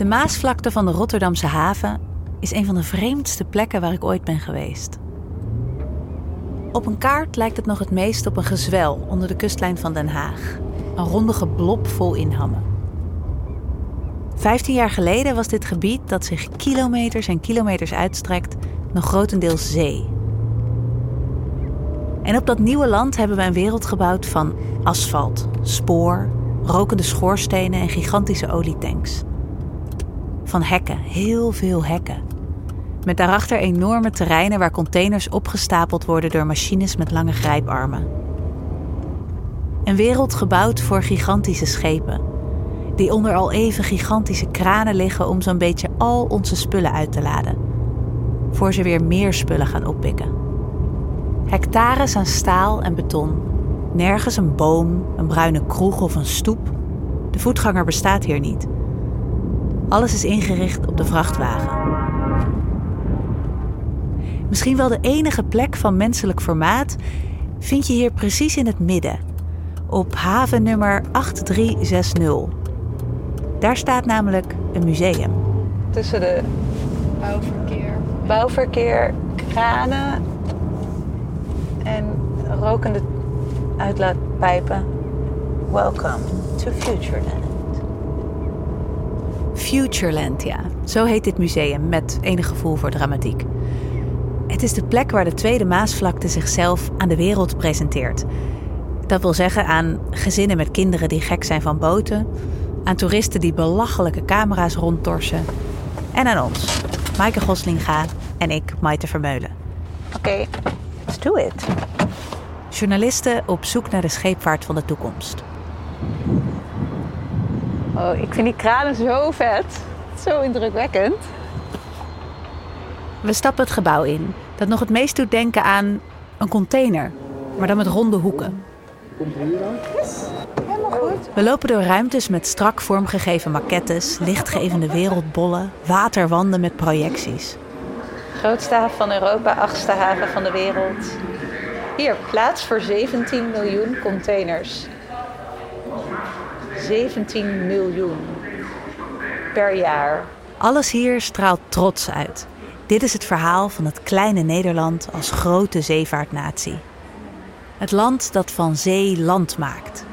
De Maasvlakte van de Rotterdamse haven is een van de vreemdste plekken waar ik ooit ben geweest. Op een kaart lijkt het nog het meest op een gezwel onder de kustlijn van Den Haag. Een rondige blob vol inhammen. Vijftien jaar geleden was dit gebied dat zich kilometers en kilometers uitstrekt nog grotendeels zee. En op dat nieuwe land hebben we een wereld gebouwd van asfalt, spoor, rokende schoorstenen en gigantische olietanks. Van hekken, heel veel hekken. Met daarachter enorme terreinen waar containers opgestapeld worden door machines met lange grijparmen. Een wereld gebouwd voor gigantische schepen, die onder al even gigantische kranen liggen om zo'n beetje al onze spullen uit te laden, voor ze weer meer spullen gaan oppikken. Hectares aan staal en beton, nergens een boom, een bruine kroeg of een stoep. De voetganger bestaat hier niet. Alles is ingericht op de vrachtwagen. Misschien wel de enige plek van menselijk formaat vind je hier precies in het midden, op haven nummer 8360. Daar staat namelijk een museum. Tussen de Bouwverkeer. bouwverkeer, kranen en rokende uitlaatpijpen. Welcome to Futureland. Futureland, ja. Zo heet dit museum, met enig gevoel voor dramatiek. Het is de plek waar de Tweede Maasvlakte zichzelf aan de wereld presenteert. Dat wil zeggen aan gezinnen met kinderen die gek zijn van boten, aan toeristen die belachelijke camera's rondtorsen en aan ons, Maaike Goslinga en ik, Maite Vermeulen. Oké, let's do it. Journalisten op zoek naar de scheepvaart van de toekomst. Oh, ik vind die kranen zo vet. Zo indrukwekkend. We stappen het gebouw in, dat nog het meest doet denken aan een container, maar dan met ronde hoeken. Helemaal goed. We lopen door ruimtes met strak vormgegeven maquettes, lichtgevende wereldbollen, waterwanden met projecties. Grootste haven van Europa, achtste haven van de wereld. Hier, plaats voor 17 miljoen containers. 17 miljoen per jaar. Alles hier straalt trots uit. Dit is het verhaal van het kleine Nederland als grote zeevaartnatie. Het land dat van zee land maakt.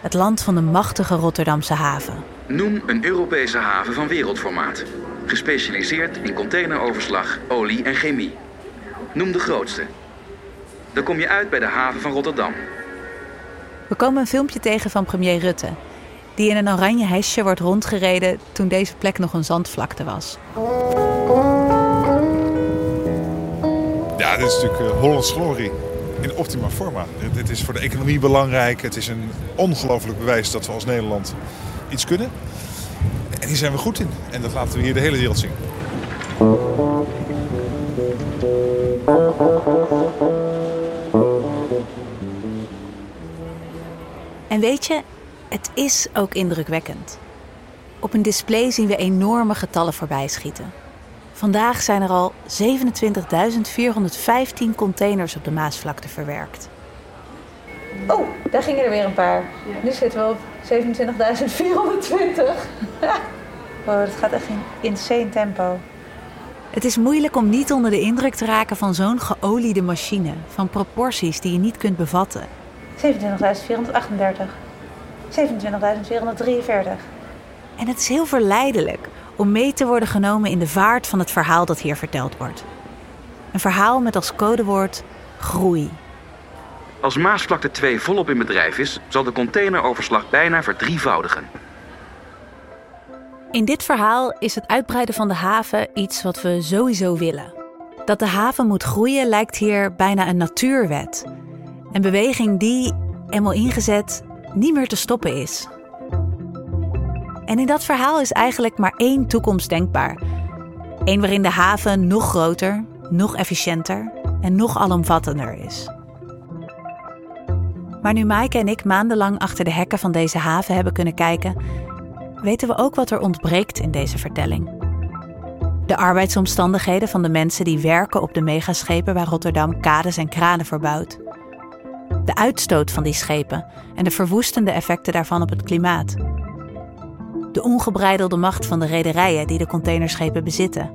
Het land van de machtige Rotterdamse haven. Noem een Europese haven van wereldformaat. Gespecialiseerd in containeroverslag, olie en chemie. Noem de grootste. Dan kom je uit bij de haven van Rotterdam. We komen een filmpje tegen van premier Rutte, die in een oranje hesje wordt rondgereden toen deze plek nog een zandvlakte was. Ja, dit is natuurlijk uh, Hollands glorie in optima forma. Dit- Dit is voor de economie belangrijk. Het is een ongelooflijk bewijs dat we als Nederland iets kunnen. En hier zijn we goed in. En dat laten we hier de hele wereld zien. En weet je, het is ook indrukwekkend. Op een display zien we enorme getallen voorbij schieten. Vandaag zijn er al 27.415 containers op de Maasvlakte verwerkt. Oh, daar gingen er weer een paar. Nu zitten we op 27.420. wow, dat gaat echt in insane tempo. Het is moeilijk om niet onder de indruk te raken van zo'n geoliede machine, van proporties die je niet kunt bevatten. 27.438. 27.443. En het is heel verleidelijk om mee te worden genomen in de vaart van het verhaal dat hier verteld wordt. Een verhaal met als codewoord groei. Als Maasvlakte 2 volop in bedrijf is, zal de containeroverslag bijna verdrievoudigen. In dit verhaal is het uitbreiden van de haven iets wat we sowieso willen. Dat de haven moet groeien lijkt hier bijna een natuurwet. Een beweging die, eenmaal ingezet, niet meer te stoppen is. En in dat verhaal is eigenlijk maar één toekomst denkbaar. Eén waarin de haven nog groter, nog efficiënter en nog alomvattender is. Maar nu Maaike en ik maandenlang achter de hekken van deze haven hebben kunnen kijken, weten we ook wat er ontbreekt in deze vertelling. De arbeidsomstandigheden van de mensen die werken op de megaschepen waar Rotterdam kades en kranen verbouwt. De uitstoot van die schepen en de verwoestende effecten daarvan op het klimaat. De ongebreidelde macht van de rederijen die de containerschepen bezitten.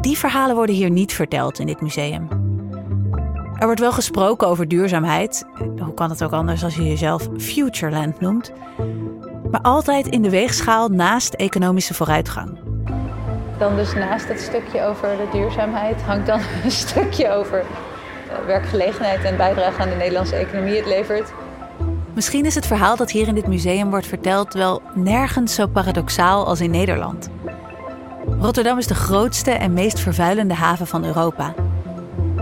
Die verhalen worden hier niet verteld in dit museum. Er wordt wel gesproken over duurzaamheid. Hoe kan het ook anders als je jezelf Futureland noemt? Maar altijd in de weegschaal naast economische vooruitgang. Dan dus naast het stukje over de duurzaamheid hangt dan een stukje over werkgelegenheid en bijdrage aan de Nederlandse economie het levert. Misschien is het verhaal dat hier in dit museum wordt verteld wel nergens zo paradoxaal als in Nederland. Rotterdam is de grootste en meest vervuilende haven van Europa.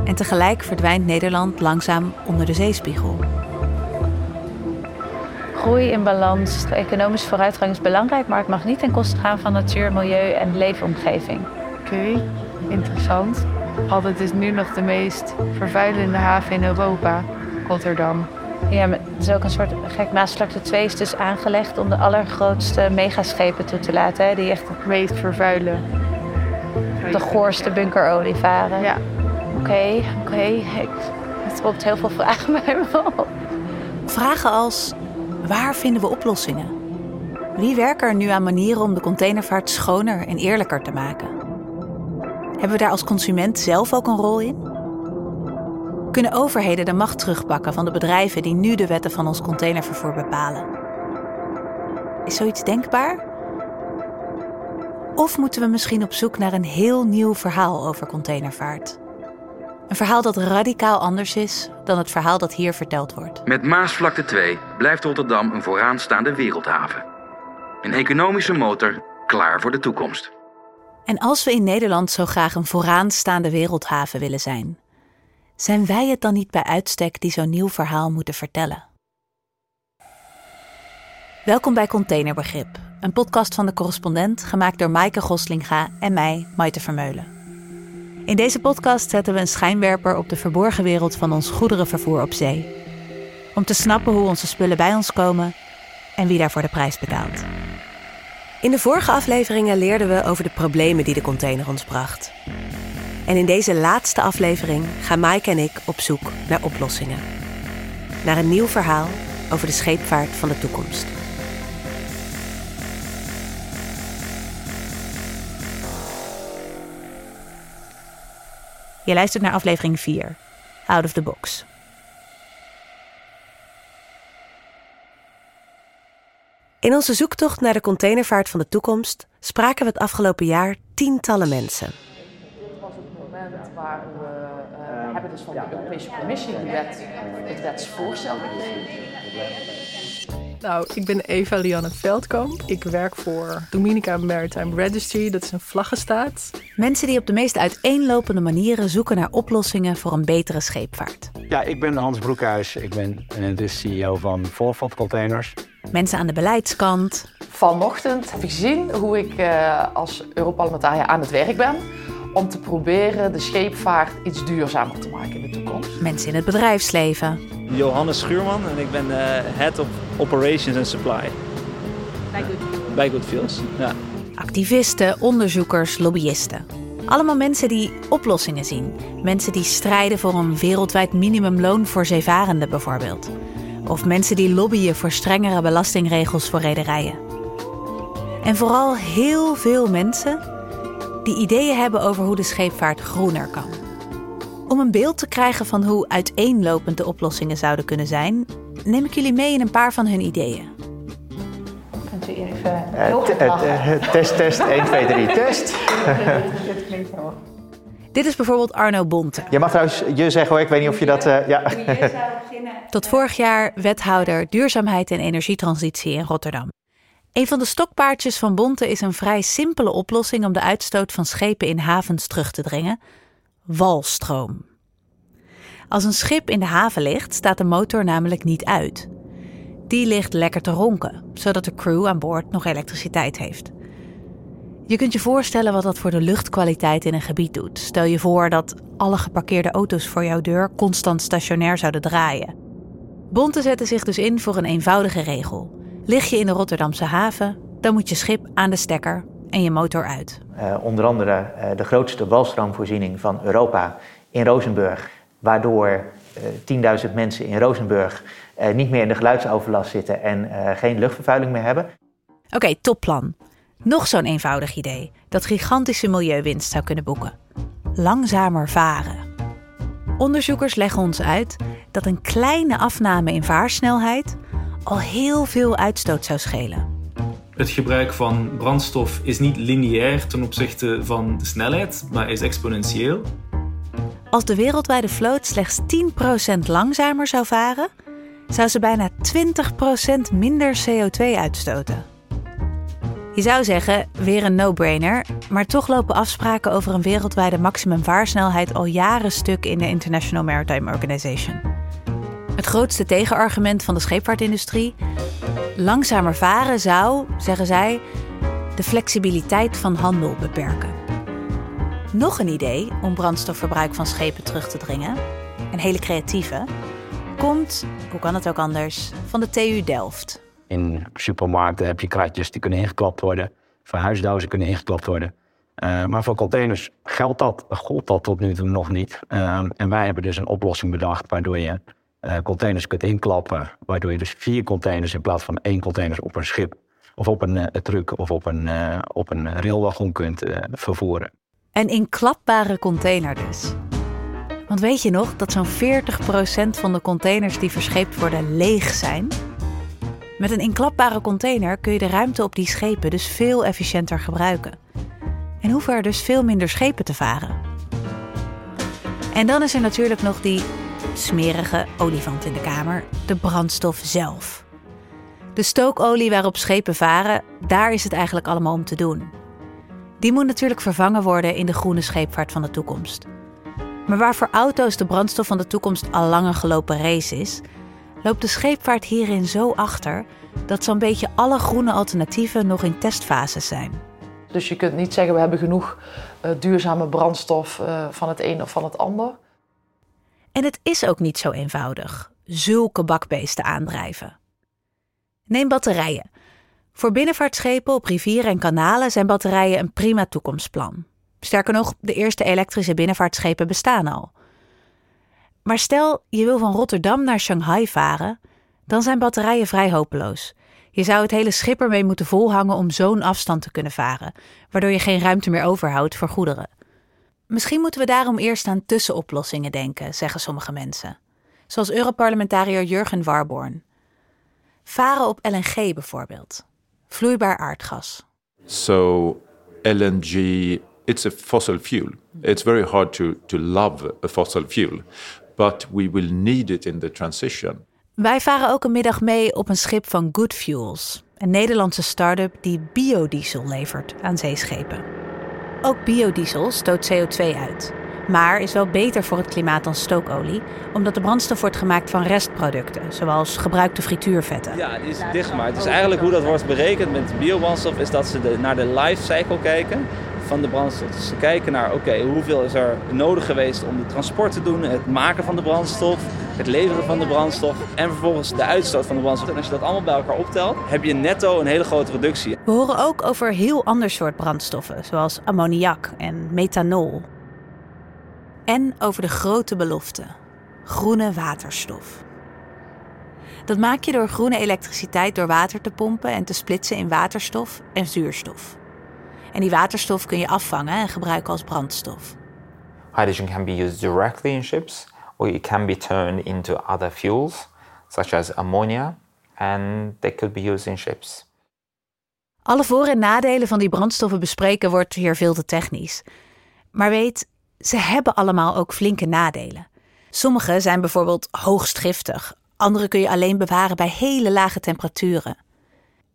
En tegelijk verdwijnt Nederland langzaam onder de zeespiegel. Groei in balans, economische vooruitgang is belangrijk, maar het mag niet ten koste gaan van natuur, milieu en leefomgeving. Oké, interessant. Het is nu nog de meest vervuilende haven in Europa, Rotterdam. Ja, maar het is ook een soort gek. Maasvlakte 2 is dus aangelegd om de allergrootste megaschepen toe te laten. Hè, die echt Het meest vervuilen. de goorste bunkerolie varen. Ja, Oké, oké. Ik- Het roept heel veel vragen bij me op. Vragen als: waar vinden we oplossingen? Wie werken er nu aan manieren om de containervaart schoner en eerlijker te maken? Hebben we daar als consument zelf ook een rol in? Kunnen overheden de macht terugpakken van de bedrijven die nu de wetten van ons containervervoer bepalen? Is zoiets denkbaar? Of moeten we misschien op zoek naar een heel nieuw verhaal over containervaart? Een verhaal dat radicaal anders is dan het verhaal dat hier verteld wordt. Met Maasvlakte 2 blijft Rotterdam een vooraanstaande wereldhaven. Een economische motor klaar voor de toekomst. En als we in Nederland zo graag een vooraanstaande wereldhaven willen zijn, zijn wij het dan niet bij uitstek die zo'n nieuw verhaal moeten vertellen? Welkom bij Containerbegrip, een podcast van de correspondent gemaakt door Maaike Goslinga en mij, Maite Vermeulen. In deze podcast zetten we een schijnwerper op de verborgen wereld van ons goederenvervoer op zee. Om te snappen hoe onze spullen bij ons komen en wie daarvoor de prijs betaalt. In de vorige afleveringen leerden we over de problemen die de container ons bracht. En in deze laatste aflevering gaan Maaike en ik op zoek naar oplossingen. Naar een nieuw verhaal over de scheepvaart van de toekomst. Je luistert naar aflevering 4, Out of the Box. In onze zoektocht naar de containervaart van de toekomst spraken we het afgelopen jaar tientallen mensen. moment waar we, eh, we hebben dus van de Europese Commissie de wet, het wetsvoorstel gekregen. Nou, ik ben Eva Lianne Veldkamp. Ik werk voor Dominica Maritime Registry. Dat is een vlaggenstaat. Mensen die op de meest uiteenlopende manieren zoeken naar oplossingen voor een betere scheepvaart. Ja, ik ben Hans Broekhuis. Ik ben en dus CEO van Voorvat Containers. Mensen aan de beleidskant, Vanochtend heb ik gezien hoe ik eh, als Europarlementariër aan het werk ben om te proberen de scheepvaart iets duurzamer te maken in de toekomst. mensen in het bedrijfsleven, Johannes Schuurman en ik ben eh, Head of Operations and Supply. Bij Good. Bij Goodfields, ja. activisten, onderzoekers, lobbyisten. Allemaal mensen die oplossingen zien. Mensen die strijden voor een wereldwijd minimumloon voor zeevarenden bijvoorbeeld. Of mensen die lobbyen voor strengere belastingregels voor rederijen. En vooral heel veel mensen die ideeën hebben over hoe de scheepvaart groener kan. Om een beeld te krijgen van hoe uiteenlopend de oplossingen zouden kunnen zijn, neem ik jullie mee in een paar van hun ideeën. Kunt u even eh, test, test, 1, 2, 3, test. Dit is bijvoorbeeld Arno Bonte. Je mag trouwens je zeggen hoor, ik weet niet of je dat... eh, ja. Tot vorig jaar wethouder duurzaamheid en energietransitie in Rotterdam. Een van de stokpaardjes van Bonte is een vrij simpele oplossing om de uitstoot van schepen in havens terug te dringen: walstroom. Als een schip in de haven ligt, staat de motor namelijk niet uit. Die ligt lekker te ronken, zodat de crew aan boord nog elektriciteit heeft. Je kunt je voorstellen wat dat voor de luchtkwaliteit in een gebied doet. Stel je voor dat alle geparkeerde auto's voor jouw deur constant stationair zouden draaien. Bonte zetten zich dus in voor een eenvoudige regel. Lig je in de Rotterdamse haven, dan moet je schip aan de stekker en je motor uit. Eh, onder andere eh, de grootste walstroomvoorziening van Europa in Rozenburg. Waardoor eh 10.000 mensen in Rozenburg niet meer in de geluidsoverlast zitten en geen luchtvervuiling meer hebben. Oké, topplan. Nog zo'n eenvoudig idee dat gigantische milieuwinst zou kunnen boeken. Langzamer varen. Onderzoekers leggen ons uit dat een kleine afname in vaarsnelheid al heel veel uitstoot zou schelen. Het gebruik van brandstof is niet lineair ten opzichte van de snelheid, maar is exponentieel. Als de wereldwijde vloot slechts 10% langzamer zou varen, zou ze bijna 20% minder CO2 uitstoten. Je zou zeggen, weer een no-brainer, maar toch lopen afspraken over een wereldwijde maximumvaarsnelheid al jaren stuk in de International Maritime Organization. Het grootste tegenargument van de scheepvaartindustrie: langzamer varen zou, zeggen zij, de flexibiliteit van handel beperken. Nog een idee om brandstofverbruik van schepen terug te dringen, een hele creatieve, komt, hoe kan het ook anders, van de TU Delft. In supermarkten heb je kratjes die kunnen ingeklapt worden. Verhuisdozen kunnen ingeklapt worden. Uh, maar voor containers geldt dat, gold dat tot nu toe nog niet. Uh, en wij hebben dus een oplossing bedacht waardoor je uh, containers kunt inklappen. Waardoor je dus vier containers in plaats van één container op een schip of op een truck of op een, op een railwagon kunt vervoeren. Een inklapbare container dus. Want weet je nog dat zo'n 40% van de containers die verscheept worden leeg zijn? Met een inklapbare container kun je de ruimte op die schepen dus veel efficiënter gebruiken. En hoeven er dus veel minder schepen te varen. En dan is er natuurlijk nog die smerige olifant in de kamer, de brandstof zelf. De stookolie waarop schepen varen, daar is het eigenlijk allemaal om te doen. Die moet natuurlijk vervangen worden in de groene scheepvaart van de toekomst. Maar waar voor auto's de brandstof van de toekomst al lang een gelopen race is, loopt de scheepvaart hierin zo achter dat zo'n beetje alle groene alternatieven nog in testfases zijn. Dus je kunt niet zeggen we hebben genoeg uh, duurzame brandstof uh, van het een of van het ander. En het is ook niet zo eenvoudig, zulke bakbeesten aandrijven. Neem batterijen. Voor binnenvaartschepen op rivieren en kanalen zijn batterijen een prima toekomstplan. Sterker nog, de eerste elektrische binnenvaartschepen bestaan al. Maar stel je wil van Rotterdam naar Shanghai varen, dan zijn batterijen vrij hopeloos. Je zou het hele schip ermee moeten volhangen om zo'n afstand te kunnen varen, waardoor je geen ruimte meer overhoudt voor goederen. Misschien moeten we daarom eerst aan tussenoplossingen denken, zeggen sommige mensen. Zoals Europarlementariër Jurgen Warborn. Varen op LNG bijvoorbeeld. Vloeibaar aardgas. So LNG it's a fossil fuel. It's very hard to, to love a fossil fuel, but we will need it in the transition. Wij varen ook een middag mee op een schip van Good Fuels, een Nederlandse start-up die biodiesel levert aan zeeschepen. Ook biodiesel stoot CO2 uit, maar is wel beter voor het klimaat dan stookolie, omdat de brandstof wordt gemaakt van restproducten, zoals gebruikte frituurvetten. Ja, die is dichtgemaakt. Dus eigenlijk hoe dat wordt berekend met biobrandstof is dat ze de, naar de life cycle kijken van de brandstof. Dus ze kijken naar, oké, hoeveel is er nodig geweest om het transport te doen, het maken van de brandstof, het leveren van de brandstof en vervolgens de uitstoot van de brandstof. En als je dat allemaal bij elkaar optelt, heb je netto een hele grote reductie. We horen ook over heel ander soort brandstoffen, zoals ammoniak en methanol. En over de grote belofte: groene waterstof. Dat maak je door groene elektriciteit door water te pompen en te splitsen in waterstof en zuurstof. En die waterstof kun je afvangen en gebruiken als brandstof. Hydrogen can be used directly in ships or it can be turned into other fuels such as ammonia and they could be used in ships. Alle voor- en nadelen van die brandstoffen bespreken wordt hier veel te technisch. Maar weet, ze hebben allemaal ook flinke nadelen. Sommige zijn bijvoorbeeld hoogst giftig, andere kun je alleen bewaren bij hele lage temperaturen.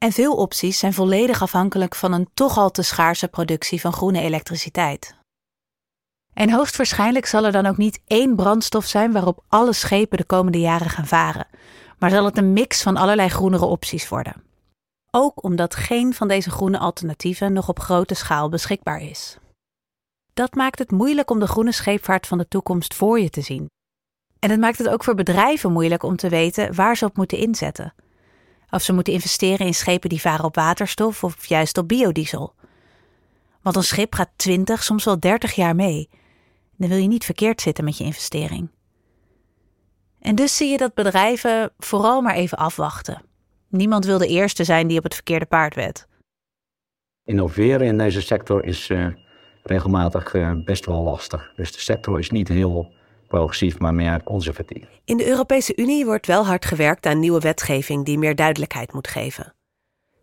En veel opties zijn volledig afhankelijk van een toch al te schaarse productie van groene elektriciteit. En hoogstwaarschijnlijk zal er dan ook niet één brandstof zijn waarop alle schepen de komende jaren gaan varen, maar zal het een mix van allerlei groenere opties worden. Ook omdat geen van deze groene alternatieven nog op grote schaal beschikbaar is. Dat maakt het moeilijk om de groene scheepvaart van de toekomst voor je te zien. En het maakt het ook voor bedrijven moeilijk om te weten waar ze op moeten inzetten. Of ze moeten investeren in schepen die varen op waterstof of juist op biodiesel. Want een schip gaat 20, soms wel 30 jaar mee. Dan wil je niet verkeerd zitten met je investering. En dus zie je dat bedrijven vooral maar even afwachten. Niemand wil de eerste zijn die op het verkeerde paard wedt. Innoveren in deze sector is uh, regelmatig uh, best wel lastig. Dus de sector is niet heel progressief, maar meer conservatief. In de Europese Unie wordt wel hard gewerkt aan nieuwe wetgeving die meer duidelijkheid moet geven.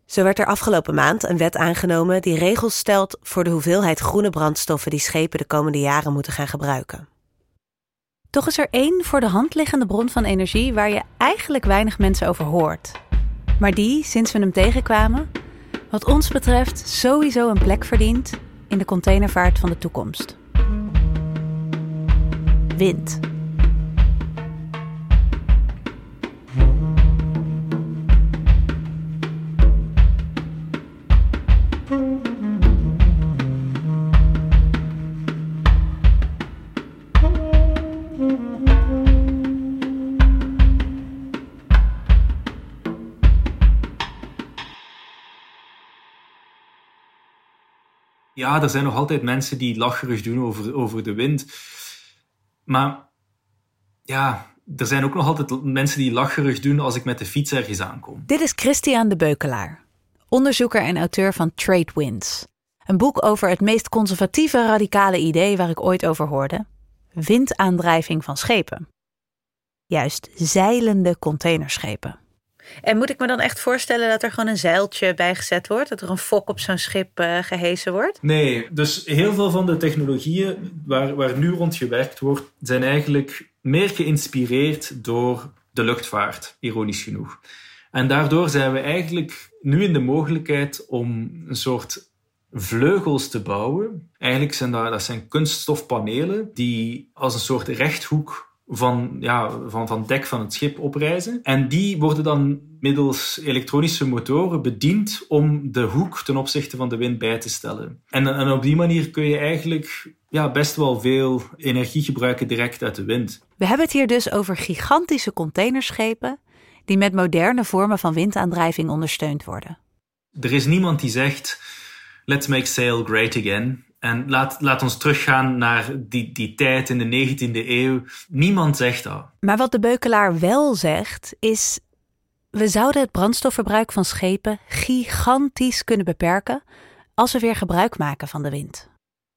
Zo werd er afgelopen maand een wet aangenomen die regels stelt voor de hoeveelheid groene brandstoffen die schepen de komende jaren moeten gaan gebruiken. Toch is er één voor de hand liggende bron van energie waar je eigenlijk weinig mensen over hoort. Maar die, sinds we hem tegenkwamen, wat ons betreft sowieso een plek verdient in de containervaart van de toekomst. Wind. ja, er zijn nog altijd mensen die lacherig doen over, over de wind. Maar ja, er zijn ook nog altijd mensen die lacherig doen als ik met de fiets ergens aankom. Dit is Christian de Beukelaar, onderzoeker en auteur van Trade Winds. Een boek over het meest conservatieve radicale idee waar ik ooit over hoorde: windaandrijving van schepen. Juist zeilende containerschepen. En moet ik me dan echt voorstellen dat er gewoon een zeiltje bijgezet wordt? Dat er een fok op zo'n schip uh, gehesen wordt? Nee, dus heel veel van de technologieën waar, waar nu rond gewerkt wordt, zijn eigenlijk meer geïnspireerd door de luchtvaart, ironisch genoeg. En daardoor zijn we eigenlijk nu in de mogelijkheid om een soort vleugels te bouwen. Eigenlijk zijn dat, dat zijn kunststofpanelen die als een soort rechthoek van, ja, van, van dek van het schip oprijzen. En die worden dan middels elektronische motoren bediend om de hoek ten opzichte van de wind bij te stellen. En, en op die manier kun je eigenlijk ja, best wel veel energie gebruiken direct uit de wind. We hebben het hier dus over gigantische containerschepen die met moderne vormen van windaandrijving ondersteund worden. Er is niemand die zegt: Let's make sail great again. En laat, laat ons teruggaan naar die, die tijd in de 19e eeuw. Niemand zegt dat. Maar wat de beukelaar wel zegt, is... we zouden het brandstofverbruik van schepen gigantisch kunnen beperken... als we weer gebruik maken van de wind.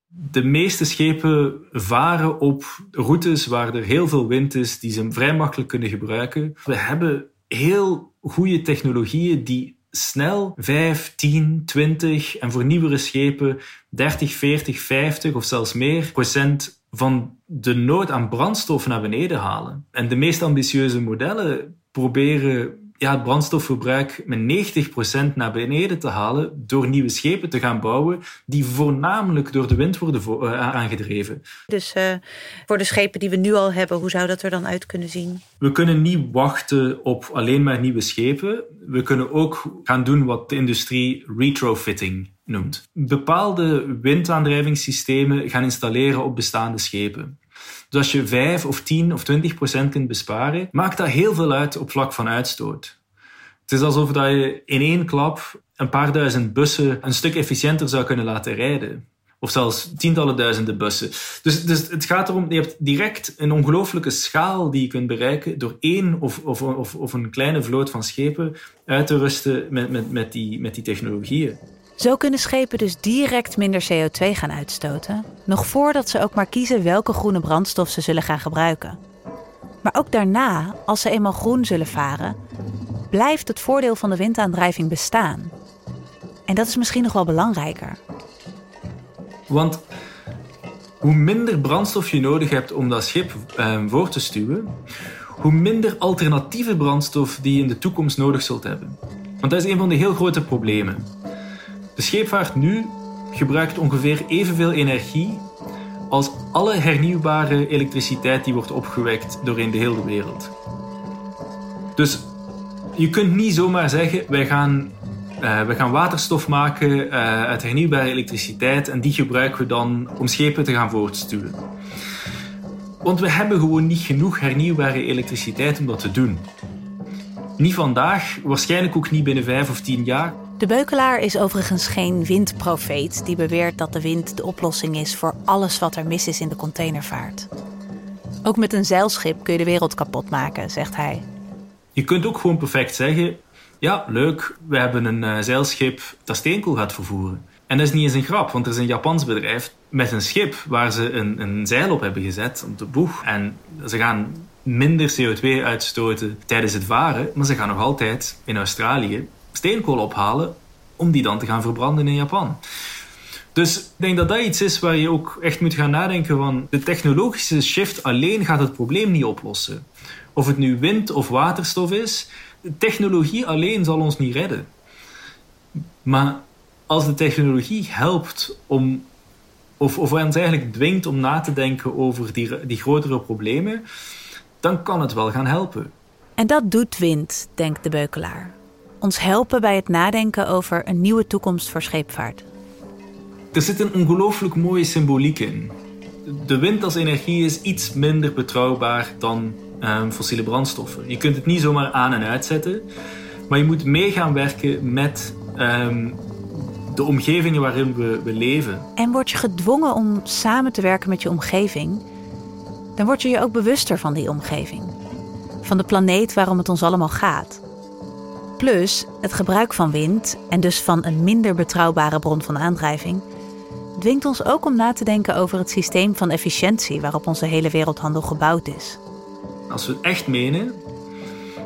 De meeste schepen varen op routes waar er heel veel wind is... die ze vrij makkelijk kunnen gebruiken. We hebben heel goede technologieën die snel 5, 10, 20 en voor nieuwere schepen 30, 40, 50 of zelfs meer procent van de nood aan brandstof naar beneden halen. En de meest ambitieuze modellen proberen ja, het brandstofverbruik met 90% naar beneden te halen door nieuwe schepen te gaan bouwen die voornamelijk door de wind worden uh, aangedreven. Dus uh, voor de schepen die we nu al hebben, hoe zou dat er dan uit kunnen zien? We kunnen niet wachten op alleen maar nieuwe schepen. We kunnen ook gaan doen wat de industrie retrofitting noemt. Bepaalde windaandrijvingssystemen gaan installeren op bestaande schepen. Dus als je 5 of 10 of 20 procent kunt besparen, maakt dat heel veel uit op vlak van uitstoot. Het is alsof dat je in één klap een paar duizend bussen een stuk efficiënter zou kunnen laten rijden. Of zelfs tientallen duizenden bussen. Dus, dus het gaat erom, je hebt direct een ongelooflijke schaal die je kunt bereiken door één of, of, of, of een kleine vloot van schepen uit te rusten met, met, met, die, met die technologieën. Zo kunnen schepen dus direct minder CO2 gaan uitstoten, nog voordat ze ook maar kiezen welke groene brandstof ze zullen gaan gebruiken. Maar ook daarna, als ze eenmaal groen zullen varen, blijft het voordeel van de windaandrijving bestaan. En dat is misschien nog wel belangrijker. Want hoe minder brandstof je nodig hebt om dat schip eh, voor te stuwen, hoe minder alternatieve brandstof die je in de toekomst nodig zult hebben. Want dat is een van de heel grote problemen. De scheepvaart nu gebruikt ongeveer evenveel energie als alle hernieuwbare elektriciteit die wordt opgewekt doorheen de hele wereld. Dus je kunt niet zomaar zeggen, wij gaan, uh, wij gaan waterstof maken uh, uit hernieuwbare elektriciteit en die gebruiken we dan om schepen te gaan voortstuwen. Want we hebben gewoon niet genoeg hernieuwbare elektriciteit om dat te doen. Niet vandaag, waarschijnlijk ook niet binnen vijf of tien jaar. De beukelaar is overigens geen windprofeet die beweert dat de wind de oplossing is voor alles wat er mis is in de containervaart. Ook met een zeilschip kun je de wereld kapot maken, zegt hij. Je kunt ook gewoon perfect zeggen: ja, leuk, we hebben een uh, zeilschip dat steenkool gaat vervoeren. En dat is niet eens een grap, want er is een Japans bedrijf met een schip waar ze een, een zeil op hebben gezet, op de boeg. En ze gaan minder CO2 uitstoten tijdens het varen, maar ze gaan nog altijd in Australië steenkool ophalen om die dan te gaan verbranden in Japan. Dus ik denk dat dat iets is waar je ook echt moet gaan nadenken van de technologische shift alleen gaat het probleem niet oplossen. Of het nu wind of waterstof is, technologie alleen zal ons niet redden. Maar als de technologie helpt om, of, of ons eigenlijk dwingt om na te denken over die, die grotere problemen, dan kan het wel gaan helpen. En dat doet wind, denkt de beukelaar. Ons helpen bij het nadenken over een nieuwe toekomst voor scheepvaart. Er zit een ongelooflijk mooie symboliek in. De wind als energie is iets minder betrouwbaar dan um, fossiele brandstoffen. Je kunt het niet zomaar aan en uitzetten, maar je moet mee gaan werken met um, de omgevingen waarin we, we leven. En word je gedwongen om samen te werken met je omgeving, dan word je je ook bewuster van die omgeving. Van de planeet waarom het ons allemaal gaat. Plus, het gebruik van wind en dus van een minder betrouwbare bron van aandrijving dwingt ons ook om na te denken over het systeem van efficiëntie waarop onze hele wereldhandel gebouwd is. Als we het echt menen,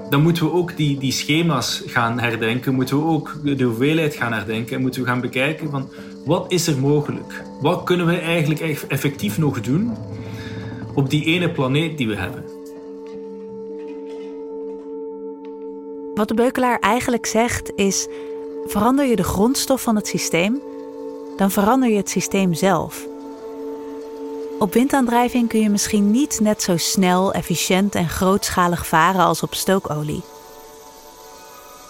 dan moeten we ook die, die schema's gaan herdenken, moeten we ook de hoeveelheid gaan herdenken en moeten we gaan bekijken van wat is er mogelijk? Wat kunnen we eigenlijk effectief nog doen op die ene planeet die we hebben? Wat de beukelaar eigenlijk zegt is: verander je de grondstof van het systeem, dan verander je het systeem zelf. Op windaandrijving kun je misschien niet net zo snel, efficiënt en grootschalig varen als op stookolie.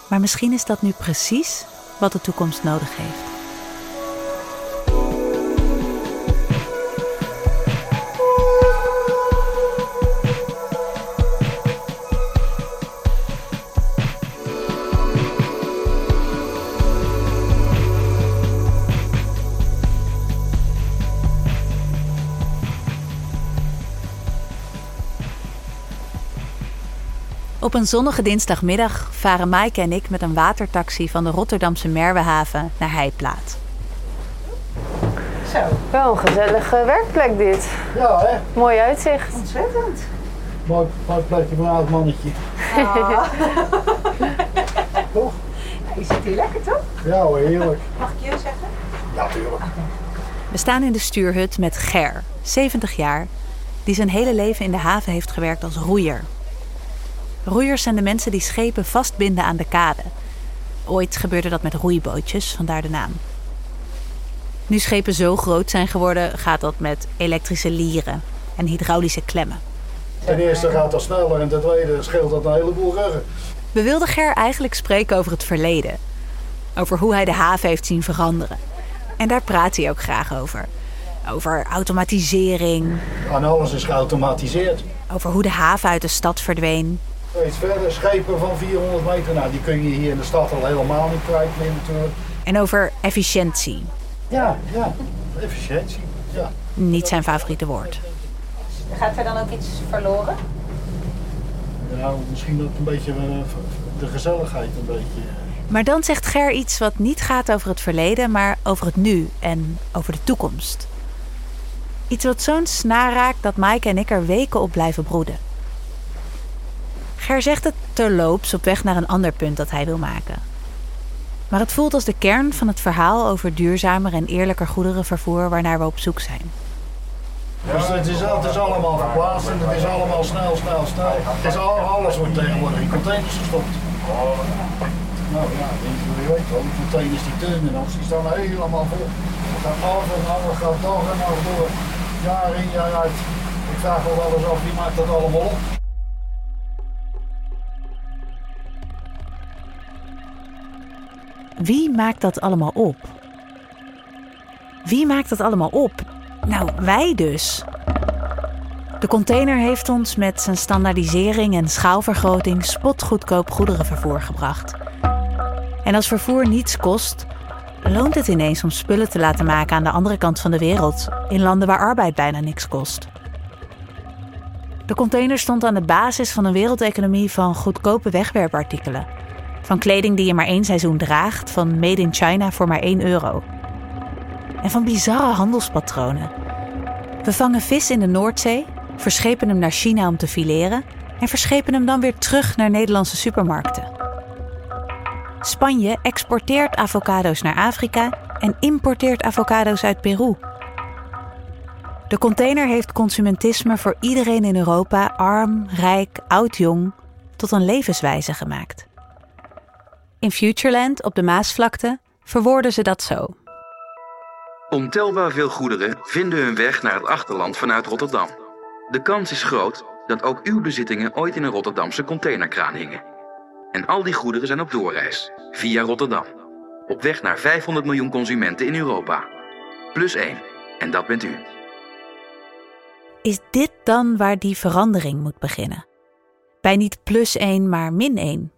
Maar misschien is dat nu precies wat de toekomst nodig heeft. Op een zonnige dinsdagmiddag varen Maaike en ik met een watertaxi van de Rotterdamse Merwehaven naar Heiplaat. Zo. Wel een gezellige werkplek dit. Ja, hè? Mooi uitzicht. Ontzettend. Mooi, mooi plekje voor een oud mannetje. Ah. toch? je zit hier lekker, toch? Ja hoor, heerlijk. Mag ik je zeggen? Ja, tuurlijk. We staan in de stuurhut met Ger, 70 jaar, die zijn hele leven in de haven heeft gewerkt als roeier. Roeiers zijn de mensen die schepen vastbinden aan de kade. Ooit gebeurde dat met roeibootjes, vandaar de naam. Nu schepen zo groot zijn geworden, gaat dat met elektrische lieren en hydraulische klemmen. Ten eerste gaat dat sneller en ten tweede scheelt dat een heleboel ruggen. We wilden Ger eigenlijk spreken over het verleden. Over hoe hij de haven heeft zien veranderen. En daar praat hij ook graag over. Over automatisering. En alles is geautomatiseerd. Over hoe de haven uit de stad verdween. Iets verder, schepen van 400 meter, nou die kun je hier in de stad al helemaal niet kwijt meer natuurlijk. En over efficiëntie. Ja, ja, efficiëntie, ja. Niet zijn favoriete woord. Gaat er dan ook iets verloren? Ja, misschien ook een beetje eh, de gezelligheid een beetje. Maar dan zegt Ger iets wat niet gaat over het verleden, maar over het nu en over de toekomst. Iets wat zo'n snaar raakt dat Maaike en ik er weken op blijven broeden. Ger zegt het terloops op weg naar een ander punt dat hij wil maken. Maar het voelt als de kern van het verhaal over duurzamer en eerlijker goederenvervoer waarnaar we op zoek zijn. Dus het is, het is allemaal verplaatst en het is allemaal snel, snel, snel. Het is al, alles wordt tegenwoordig in containers gestopt. Nou ja, je weet wel, die containers, die terminals, die staan helemaal vol. Het gaat af en af, het gaat dag en dag door, jaar in, jaar uit. Ik vraag me wel eens af, wie maakt dat allemaal op? Wie maakt dat allemaal op? Wie maakt dat allemaal op? Nou, wij dus. De container heeft ons met zijn standaardisering en schaalvergroting spotgoedkoop goederenvervoer gebracht. En als vervoer niets kost, loont het ineens om spullen te laten maken aan de andere kant van de wereld, in landen waar arbeid bijna niks kost. De container stond aan de basis van een wereldeconomie van goedkope wegwerpartikelen Van kleding die je maar één seizoen draagt, van made in China voor maar 1 euro. En van bizarre handelspatronen. We vangen vis in de Noordzee, verschepen hem naar China om te fileren en verschepen hem dan weer terug naar Nederlandse supermarkten. Spanje exporteert avocado's naar Afrika en importeert avocado's uit Peru. De container heeft consumentisme voor iedereen in Europa, arm, rijk, oud, jong, tot een levenswijze gemaakt. In Futureland op de Maasvlakte verwoorden ze dat zo. Ontelbaar veel goederen vinden hun weg naar het achterland vanuit Rotterdam. De kans is groot dat ook uw bezittingen ooit in een Rotterdamse containerkraan hingen. En al die goederen zijn op doorreis, via Rotterdam. Op weg naar 500 miljoen consumenten in Europa. Plus één, en dat bent u. Is dit dan waar die verandering moet beginnen? Bij niet plus 1, maar min 1.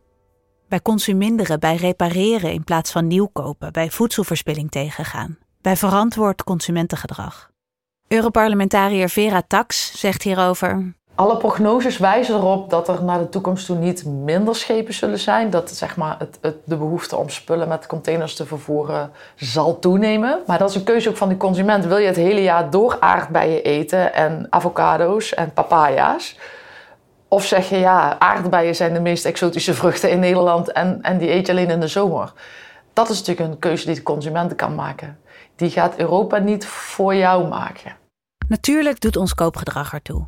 Bij consuminderen, bij repareren in plaats van nieuw kopen, bij voedselverspilling tegengaan, bij verantwoord consumentengedrag. Europarlementariër Vera Tax zegt hierover: Alle prognoses wijzen erop dat er naar de toekomst toe niet minder schepen zullen zijn. Dat zeg maar, het, de behoefte om spullen met containers te vervoeren zal toenemen. Maar dat is een keuze ook van de consument. Wil je het hele jaar door aardbeien eten en avocado's en papaya's? Of zeg je ja, aardbeien zijn de meest exotische vruchten in Nederland en, en die eet je alleen in de zomer. Dat is natuurlijk een keuze die de consument kan maken. Die gaat Europa niet voor jou maken. Natuurlijk doet ons koopgedrag ertoe.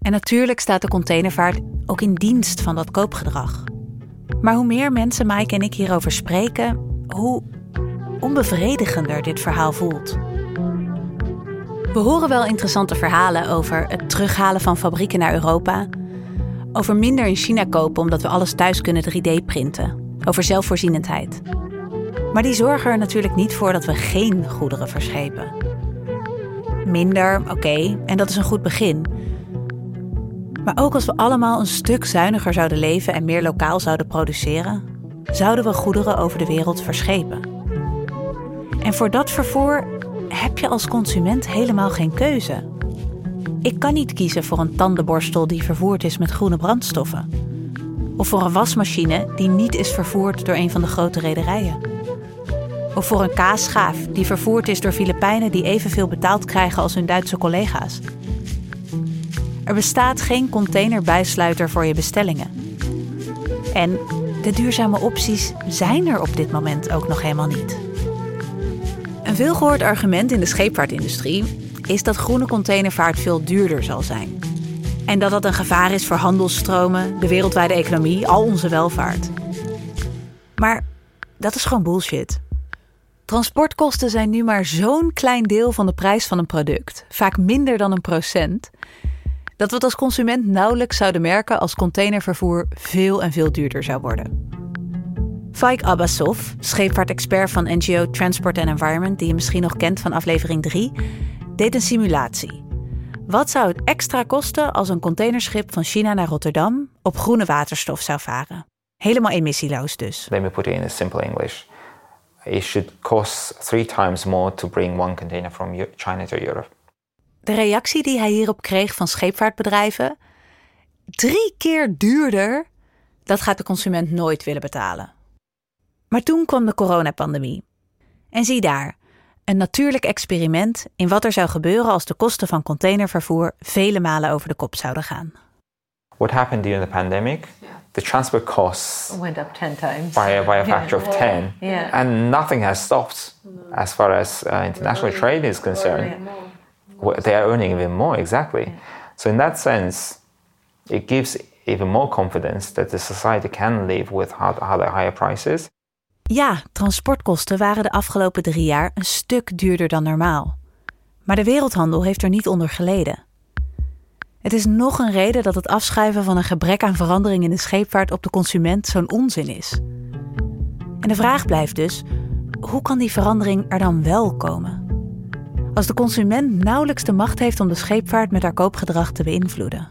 En natuurlijk staat de containervaart ook in dienst van dat koopgedrag. Maar hoe meer mensen Mike en ik hierover spreken, hoe onbevredigender dit verhaal voelt. We horen wel interessante verhalen over het terughalen van fabrieken naar Europa, over minder in China kopen omdat we alles thuis kunnen 3D-printen, over zelfvoorzienendheid. Maar die zorgen er natuurlijk niet voor dat we geen goederen verschepen. Minder, oké, en dat is een goed begin. Maar ook als we allemaal een stuk zuiniger zouden leven en meer lokaal zouden produceren, zouden we goederen over de wereld verschepen. En voor dat vervoer heb je als consument helemaal geen keuze. Ik kan niet kiezen voor een tandenborstel die vervoerd is met groene brandstoffen. Of voor een wasmachine die niet is vervoerd door een van de grote rederijen. Of voor een kaasschaaf die vervoerd is door Filipijnen die evenveel betaald krijgen als hun Duitse collega's. Er bestaat geen containerbijsluiter voor je bestellingen. En de duurzame opties zijn er op dit moment ook nog helemaal niet. Een veelgehoord argument in de scheepvaartindustrie is dat groene containervaart veel duurder zal zijn. En dat dat een gevaar is voor handelsstromen, de wereldwijde economie, al onze welvaart. Maar dat is gewoon bullshit. Transportkosten zijn nu maar zo'n klein deel van de prijs van een product, vaak minder dan een procent, dat we het als consument nauwelijks zouden merken als containervervoer veel en veel duurder zou worden. Faik Abbasov, scheepvaartexpert van NGO Transport and Environment, die je misschien nog kent van aflevering 3, deed een simulatie. Wat zou het extra kosten als een containerschip van China naar Rotterdam op groene waterstof zou varen? Helemaal emissieloos dus. Let me put it in simple English. It should cost three times more to bring one container from China to Europe. De reactie die hij hierop kreeg van scheepvaartbedrijven: drie keer duurder, dat gaat de consument nooit willen betalen. Maar toen kwam de coronapandemie. En zie daar, een natuurlijk experiment in wat er zou gebeuren als de kosten van containervervoer vele malen over de kop zouden gaan. What happened during the pandemic? The transport costs Went up 10 times. by, by a factor of 10. Yeah. And nothing has stopped as far as uh, international trade is concerned. They are earning even more, exactly. So, in that sense, it gives even more confidence that the society can live with higher prices. Ja, transportkosten waren de afgelopen drie jaar een stuk duurder dan normaal. Maar de wereldhandel heeft er niet onder geleden. Het is nog een reden dat het afschuiven van een gebrek aan verandering in de scheepvaart op de consument zo'n onzin is. En de vraag blijft dus: hoe kan die verandering er dan wel komen? Als de consument nauwelijks de macht heeft om de scheepvaart met haar koopgedrag te beïnvloeden.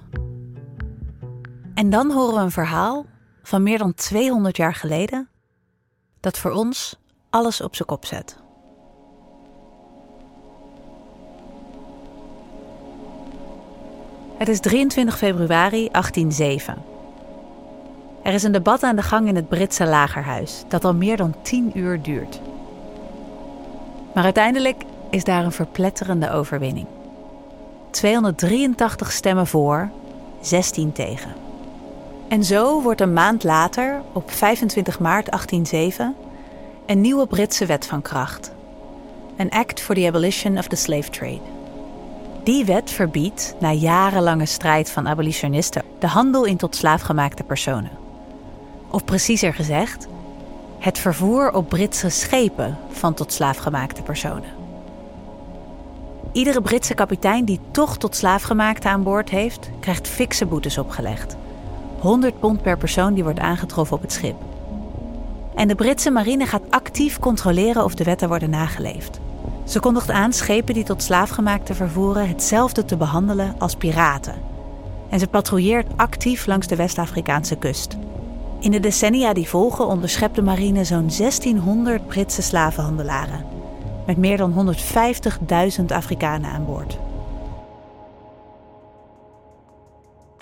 En dan horen we een verhaal van meer dan 200 jaar geleden dat voor ons alles op zijn kop zet. Het is 23 februari 1807. Er is een debat aan de gang in het Britse lagerhuis dat al meer dan tien uur duurt. Maar uiteindelijk is daar een verpletterende overwinning. 283 stemmen voor, 16 tegen. En zo wordt een maand later, op 25 maart 1807, een nieuwe Britse wet van kracht. Een Act for the Abolition of the Slave Trade. Die wet verbiedt, na jarenlange strijd van abolitionisten, de handel in tot slaafgemaakte personen. Of preciezer gezegd, het vervoer op Britse schepen van tot slaafgemaakte personen. Iedere Britse kapitein die toch tot slaafgemaakte aan boord heeft, krijgt fikse boetes opgelegd. 100 pond per persoon die wordt aangetroffen op het schip. En de Britse marine gaat actief controleren of de wetten worden nageleefd. Ze kondigt aan schepen die tot slaafgemaakte vervoeren hetzelfde te behandelen als piraten. En ze patrouilleert actief langs de West-Afrikaanse kust. In de decennia die volgen onderschept de marine zo'n 1600 Britse slavenhandelaren. Met meer dan 150.000 Afrikanen aan boord.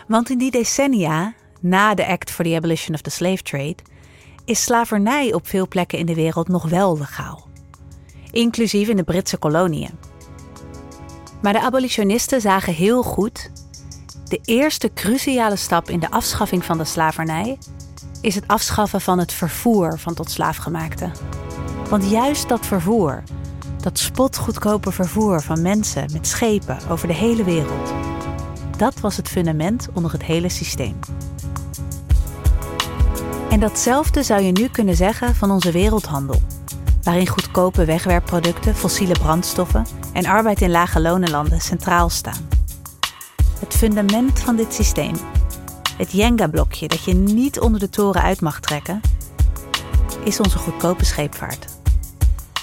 Want in die decennia, na de Act for the Abolition of the Slave Trade, is slavernij op veel plekken in de wereld nog wel legaal. Inclusief in de Britse koloniën. Maar de abolitionisten zagen heel goed: de eerste cruciale stap in de afschaffing van de slavernij is het afschaffen van het vervoer van tot slaafgemaakten. Want juist dat vervoer, dat spotgoedkope vervoer van mensen met schepen over de hele wereld, dat was het fundament onder het hele systeem. En datzelfde zou je nu kunnen zeggen van onze wereldhandel, waarin goedkope wegwerpproducten, fossiele brandstoffen en arbeid in lage lonenlanden centraal staan. Het fundament van dit systeem, het Jenga-blokje dat je niet onder de toren uit mag trekken, is onze goedkope scheepvaart.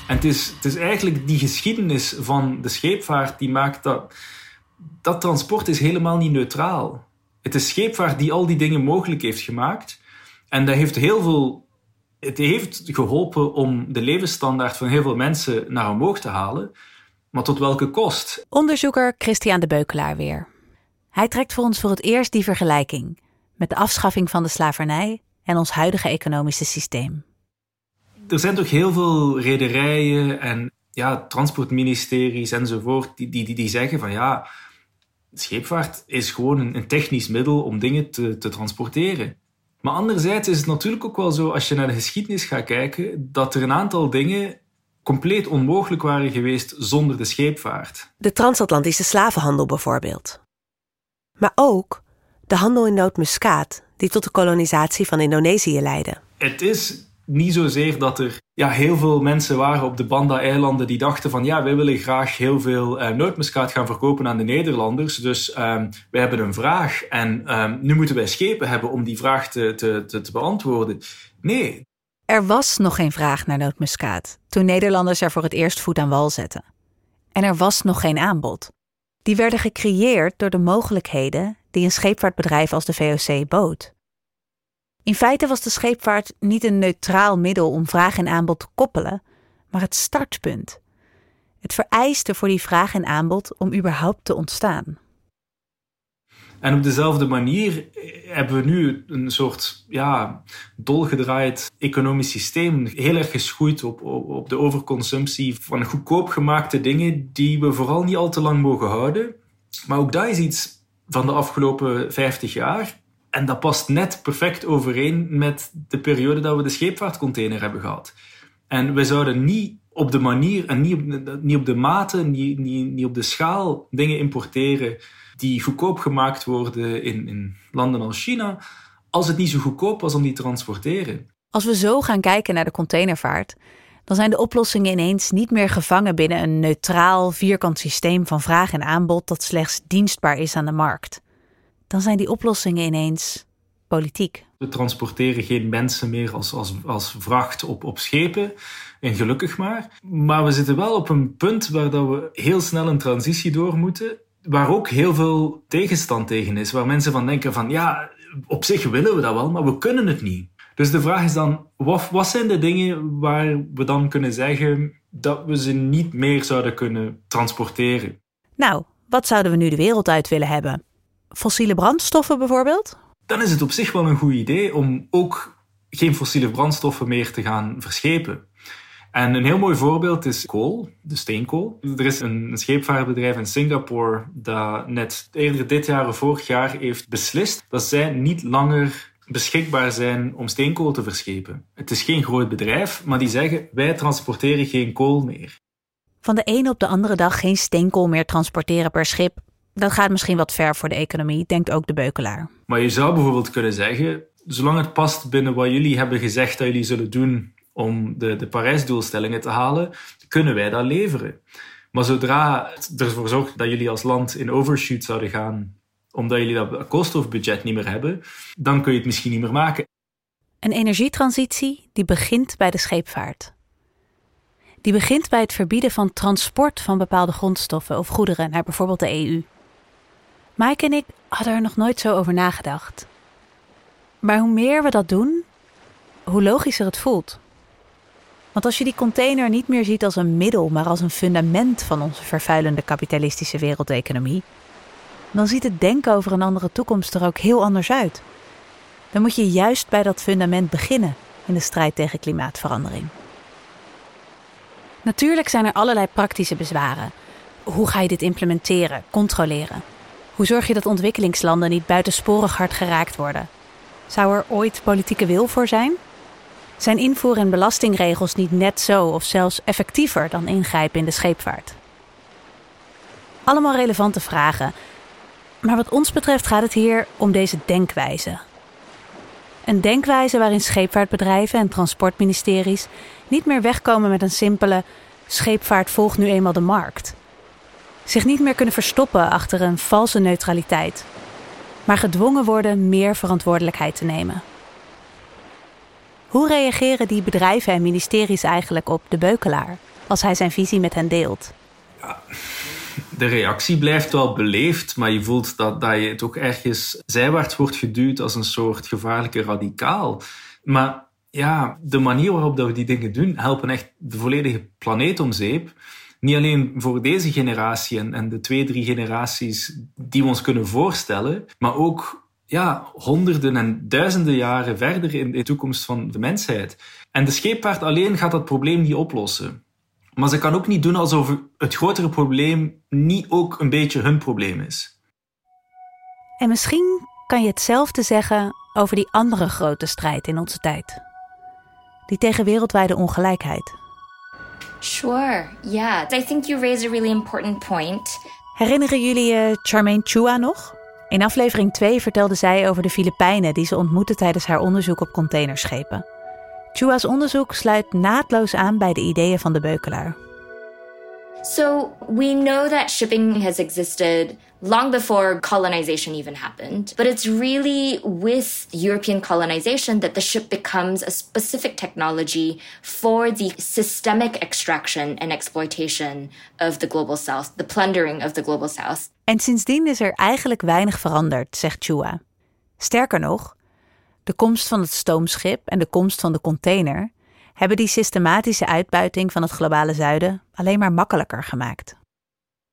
En het is, het is eigenlijk die geschiedenis van de scheepvaart die maakt dat dat transport is helemaal niet neutraal. Het is scheepvaart die al die dingen mogelijk heeft gemaakt. En dat heeft heel veel. Het heeft geholpen om de levensstandaard van heel veel mensen naar omhoog te halen. Maar tot welke kost? Onderzoeker Christian de Beukelaar weer. Hij trekt voor ons voor het eerst die vergelijking met de afschaffing van de slavernij en ons huidige economische systeem. Er zijn toch heel veel rederijen en ja, transportministeries enzovoort die, die, die, die zeggen van ja, scheepvaart is gewoon een, een technisch middel om dingen te, te transporteren. Maar anderzijds is het natuurlijk ook wel zo, als je naar de geschiedenis gaat kijken, dat er een aantal dingen compleet onmogelijk waren geweest zonder de scheepvaart. De transatlantische slavenhandel bijvoorbeeld. Maar ook de handel in nootmuskaat, die tot de kolonisatie van Indonesië leidde. Het is niet zozeer dat er ja, heel veel mensen waren op de Banda-eilanden die dachten van ja, wij willen graag heel veel uh, nootmuskaat gaan verkopen aan de Nederlanders. Dus um, wij hebben een vraag en um, nu moeten wij schepen hebben om die vraag te, te, te, te beantwoorden. Nee. Er was nog geen vraag naar nootmuskaat toen Nederlanders er voor het eerst voet aan wal zetten. En er was nog geen aanbod. Die werden gecreëerd door de mogelijkheden die een scheepvaartbedrijf als de VOC bood. In feite was de scheepvaart niet een neutraal middel om vraag en aanbod te koppelen, maar het startpunt. Het vereiste voor die vraag en aanbod om überhaupt te ontstaan. En op dezelfde manier hebben we nu een soort ja, dolgedraaid economisch systeem. Heel erg geschoeid op, op, op de overconsumptie van goedkoop gemaakte dingen die we vooral niet al te lang mogen houden. Maar ook dat is iets van de afgelopen 50 jaar. En dat past net perfect overeen met de periode dat we de scheepvaartcontainer hebben gehad. En we zouden niet op de manier en niet op, niet op de mate, niet, niet, niet op de schaal dingen importeren die goedkoop gemaakt worden in, in landen als China, als het niet zo goedkoop was om die te transporteren. Als we zo gaan kijken naar de containervaart, dan zijn de oplossingen ineens niet meer gevangen binnen een neutraal, vierkant systeem van vraag en aanbod dat slechts dienstbaar is aan de markt. Dan zijn die oplossingen ineens politiek. We transporteren geen mensen meer als, als, als vracht op, op schepen. En gelukkig maar. Maar we zitten wel op een punt waar dat we heel snel een transitie door moeten. Waar ook heel veel tegenstand tegen is. Waar mensen van denken van ja, op zich willen we dat wel, maar we kunnen het niet. Dus de vraag is dan, wat, wat zijn de dingen waar we dan kunnen zeggen dat we ze niet meer zouden kunnen transporteren? Nou, wat zouden we nu de wereld uit willen hebben? Fossiele brandstoffen bijvoorbeeld? dan is het op zich wel een goed idee om ook geen fossiele brandstoffen meer te gaan verschepen. En een heel mooi voorbeeld is kool, de steenkool. Er is een scheepvaartbedrijf in Singapore dat net eerder dit jaar of vorig jaar heeft beslist dat zij niet langer beschikbaar zijn om steenkool te verschepen. Het is geen groot bedrijf, maar die zeggen wij transporteren geen kool meer. Van de ene op de andere dag geen steenkool meer transporteren per schip. Dat gaat misschien wat ver voor de economie, denkt ook de beukelaar. Maar je zou bijvoorbeeld kunnen zeggen, zolang het past binnen wat jullie hebben gezegd dat jullie zullen doen om de, de Parijsdoelstellingen te halen, kunnen wij dat leveren. Maar zodra het ervoor zorgt dat jullie als land in overshoot zouden gaan, omdat jullie dat koolstofbudget niet meer hebben, dan kun je het misschien niet meer maken. Een energietransitie die begint bij de scheepvaart. Die begint bij het verbieden van transport van bepaalde grondstoffen of goederen naar bijvoorbeeld de EU. Mike en ik hadden er nog nooit zo over nagedacht. Maar hoe meer we dat doen, hoe logischer het voelt. Want als je die container niet meer ziet als een middel, maar als een fundament van onze vervuilende kapitalistische wereldeconomie, dan ziet het denken over een andere toekomst er ook heel anders uit. Dan moet je juist bij dat fundament beginnen in de strijd tegen klimaatverandering. Natuurlijk zijn er allerlei praktische bezwaren. Hoe ga je dit implementeren, controleren? Hoe zorg je dat ontwikkelingslanden niet buitensporig hard geraakt worden? Zou er ooit politieke wil voor zijn? Zijn invoer- en belastingregels niet net zo of zelfs effectiever dan ingrijpen in de scheepvaart? Allemaal relevante vragen. Maar wat ons betreft gaat het hier om deze denkwijze. Een denkwijze waarin scheepvaartbedrijven en transportministeries niet meer wegkomen met een simpele scheepvaart volgt nu eenmaal de markt. Zich niet meer kunnen verstoppen achter een valse neutraliteit, maar gedwongen worden meer verantwoordelijkheid te nemen. Hoe reageren die bedrijven en ministeries eigenlijk op de beukelaar als hij zijn visie met hen deelt? De reactie blijft wel beleefd, maar je voelt dat, dat je toch ergens zijwaarts wordt geduwd als een soort gevaarlijke radicaal. Maar ja, de manier waarop dat we die dingen doen, helpen echt de volledige planeet om zeep. Niet alleen voor deze generatie en, de twee, drie generaties die we ons kunnen voorstellen, maar ook ja, honderden en duizenden jaren verder in de toekomst van de mensheid. En de scheepvaart alleen gaat dat probleem niet oplossen. Maar ze kan ook niet doen alsof het grotere probleem niet ook een beetje hun probleem is. En misschien kan je hetzelfde zeggen over die andere grote strijd in onze tijd. Die tegen wereldwijde ongelijkheid. Sure, yeah. I think you raise a really important point. Herinneren jullie je Charmaine Chua nog? In aflevering 2 vertelde zij over de Filipijnen die ze ontmoette tijdens haar onderzoek op containerschepen. Chua's onderzoek sluit naadloos aan bij de ideeën van de beukelaar. So, we know that shipping has existed long before colonization even happened. But it's really with European colonization that the ship becomes a specific technology for the systemic extraction and exploitation of the global south, the plundering of the global south. En sindsdien is er eigenlijk weinig veranderd, zegt Chua. Sterker nog, de komst van het stoomschip en de komst van de container hebben die systematische uitbuiting van het globale zuiden alleen maar makkelijker gemaakt.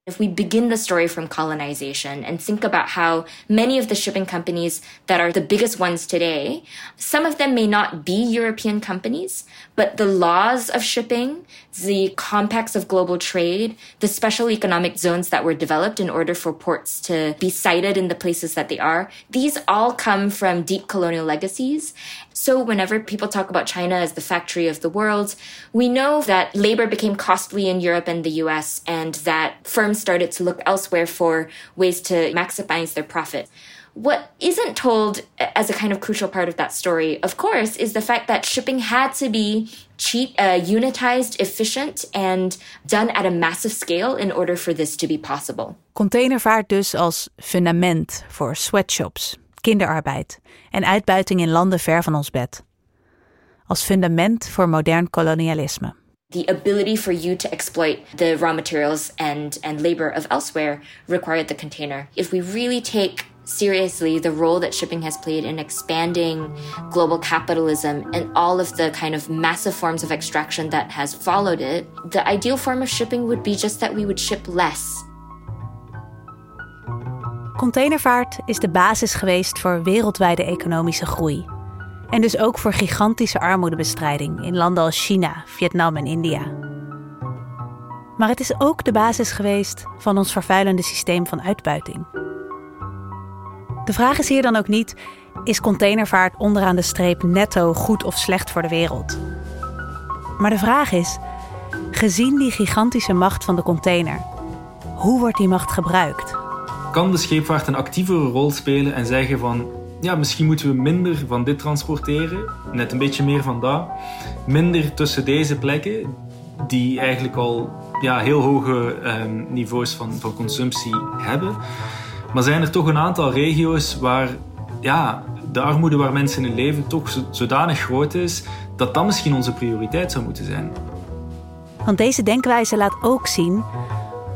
If we begin the story from colonization and think about how many of the shipping companies that are the biggest ones today, some of them may not be European companies, but the laws of shipping, the compacts of global trade, the special economic zones that were developed in order for ports to be sited in the places that they are, these all come from deep colonial legacies. So whenever people talk about China as the factory of the world, we know that labor became costly in Europe and the US and that firms started to look elsewhere for ways to maximize their profit. What isn't told as a kind of crucial part of that story, of course, is the fact that shipping had to be cheap, uh, unitized, efficient, and done at a massive scale in order for this to be possible. Containervaart dus als fundament voor sweatshops, kinderarbeid en uitbuiting in landen ver van ons bed. Als fundament voor modern kolonialisme. the ability for you to exploit the raw materials and, and labor of elsewhere required the container. If we really take seriously the role that shipping has played in expanding global capitalism and all of the kind of massive forms of extraction that has followed it, the ideal form of shipping would be just that we would ship less. Containervaart is de basis geweest voor wereldwijde economische groei. En dus ook voor gigantische armoedebestrijding in landen als China, Vietnam en India. Maar het is ook de basis geweest van ons vervuilende systeem van uitbuiting. De vraag is hier dan ook niet: is containervaart onderaan de streep netto goed of slecht voor de wereld? Maar de vraag is: gezien die gigantische macht van de container, hoe wordt die macht gebruikt? Kan de scheepvaart een actievere rol spelen en zeggen van ja, misschien moeten we minder van dit transporteren, net een beetje meer van dat. Minder tussen deze plekken, die eigenlijk al ja, heel hoge ehm, niveaus van, van consumptie hebben. Maar zijn er toch een aantal regio's waar ja, de armoede waar mensen in leven toch zodanig groot is dat dat misschien onze prioriteit zou moeten zijn. Want deze denkwijze laat ook zien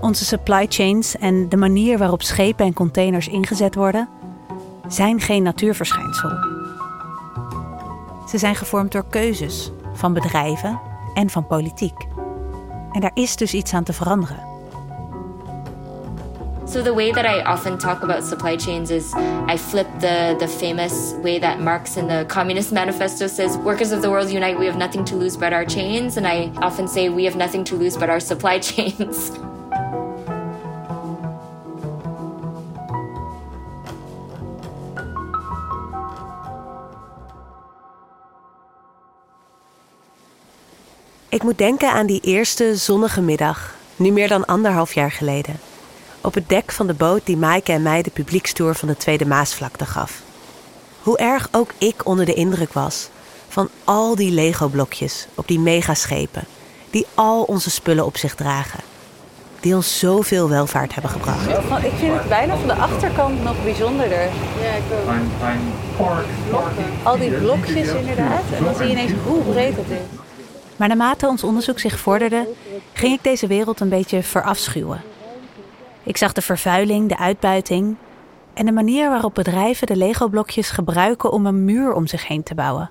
onze supply chains en de manier waarop schepen en containers ingezet worden, zijn geen natuurverschijnsel. Ze zijn gevormd door keuzes van bedrijven en van politiek. En daar is dus iets aan te veranderen. So the way that I often talk about supply chains is I flip the the famous way that Marx in the Communist Manifesto says workers of the world unite we have nothing to lose but our chains and I often say we have nothing to lose but our supply chains. Ik moet denken aan die eerste zonnige middag, nu meer dan anderhalf jaar geleden. Op het dek van de boot die Maaike en mij de publiekstoer van de Tweede Maasvlakte gaf. Hoe erg ook ik onder de indruk was van al die Lego-blokjes op die megaschepen, die al onze spullen op zich dragen. Die ons zoveel welvaart hebben gebracht. Ik vind het bijna van de achterkant nog bijzonderder. Ja, ik ook. Al die blokjes inderdaad. En dan zie je ineens hoe breed het is. Maar naarmate ons onderzoek zich vorderde, ging ik deze wereld een beetje verafschuwen. Ik zag de vervuiling, de uitbuiting en de manier waarop bedrijven de Lego-blokjes gebruiken om een muur om zich heen te bouwen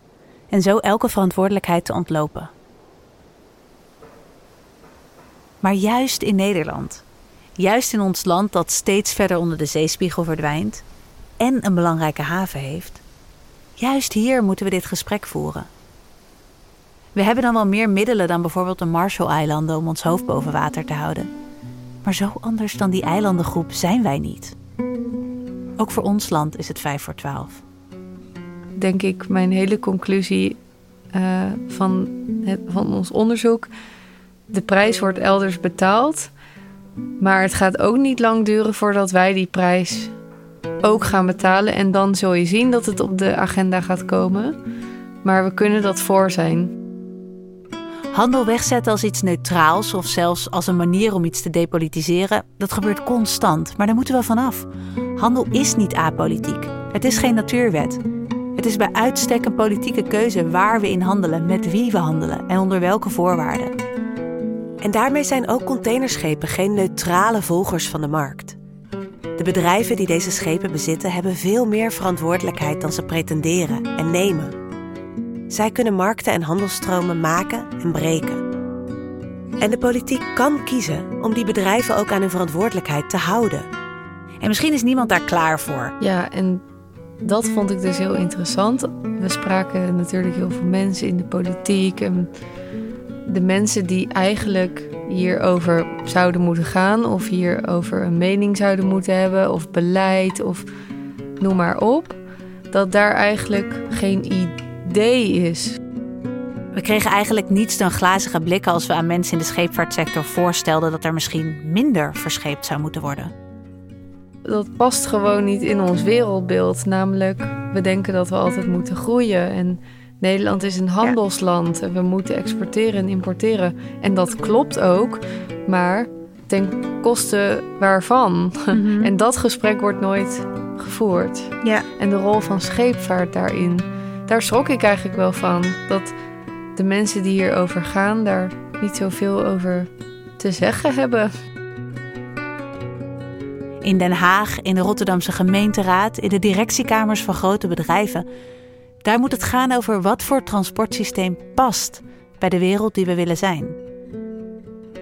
en zo elke verantwoordelijkheid te ontlopen. Maar juist in Nederland, juist in ons land dat steeds verder onder de zeespiegel verdwijnt en een belangrijke haven heeft, juist hier moeten we dit gesprek voeren. We hebben dan wel meer middelen dan bijvoorbeeld de Marshall-eilanden om ons hoofd boven water te houden. Maar zo anders dan die eilandengroep zijn wij niet. Ook voor ons land is het 5 voor 12. Denk ik mijn hele conclusie uh, van, van ons onderzoek. De prijs wordt elders betaald. Maar het gaat ook niet lang duren voordat wij die prijs ook gaan betalen. En dan zul je zien dat het op de agenda gaat komen. Maar we kunnen dat voor zijn. Handel wegzetten als iets neutraals of zelfs als een manier om iets te depolitiseren, dat gebeurt constant, maar daar moeten we vanaf. Handel is niet apolitiek. Het is geen natuurwet. Het is bij uitstek een politieke keuze waar we in handelen, met wie we handelen en onder welke voorwaarden. En daarmee zijn ook containerschepen geen neutrale volgers van de markt. De bedrijven die deze schepen bezitten hebben veel meer verantwoordelijkheid dan ze pretenderen en nemen. Zij kunnen markten en handelsstromen maken en breken. En de politiek kan kiezen om die bedrijven ook aan hun verantwoordelijkheid te houden. En misschien is niemand daar klaar voor. Ja, en dat vond ik dus heel interessant. We spraken natuurlijk heel veel mensen in de politiek. En de mensen die eigenlijk hierover zouden moeten gaan, of hierover een mening zouden moeten hebben, of beleid, of noem maar op. Dat daar eigenlijk geen idee is. We kregen eigenlijk niets dan glazige blikken als we aan mensen in de scheepvaartsector voorstelden dat er misschien minder verscheept zou moeten worden. Dat past gewoon niet in ons wereldbeeld. Namelijk, we denken dat we altijd moeten groeien. En Nederland is een handelsland en we moeten exporteren en importeren. En dat klopt ook, maar ten koste waarvan? Mhm. En dat gesprek wordt nooit gevoerd. Ja. En de rol van scheepvaart daarin daar schrok ik eigenlijk wel van. Dat de mensen die hierover gaan, daar niet zoveel over te zeggen hebben. In Den Haag, in de Rotterdamse gemeenteraad, in de directiekamers van grote bedrijven. Daar moet het gaan over wat voor transportsysteem past bij de wereld die we willen zijn.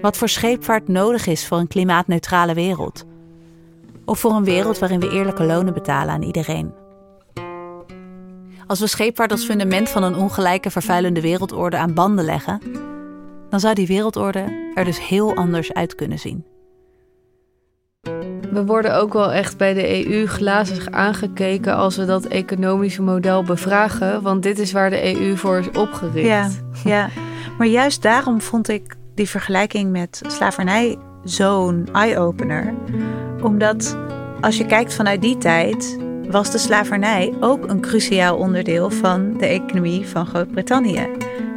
Wat voor scheepvaart nodig is voor een klimaatneutrale wereld. Of voor een wereld waarin we eerlijke lonen betalen aan iedereen. Als we scheepvaart als fundament van een ongelijke, vervuilende wereldorde aan banden leggen, dan zou die wereldorde er dus heel anders uit kunnen zien. We worden ook wel echt bij de EU glazig aangekeken als we dat economische model bevragen, want dit is waar de EU voor is opgericht. Ja, ja. maar juist daarom vond ik die vergelijking met slavernij zo'n eye-opener. Omdat als je kijkt vanuit die tijd, was de slavernij ook een cruciaal onderdeel van de economie van Groot-Brittannië.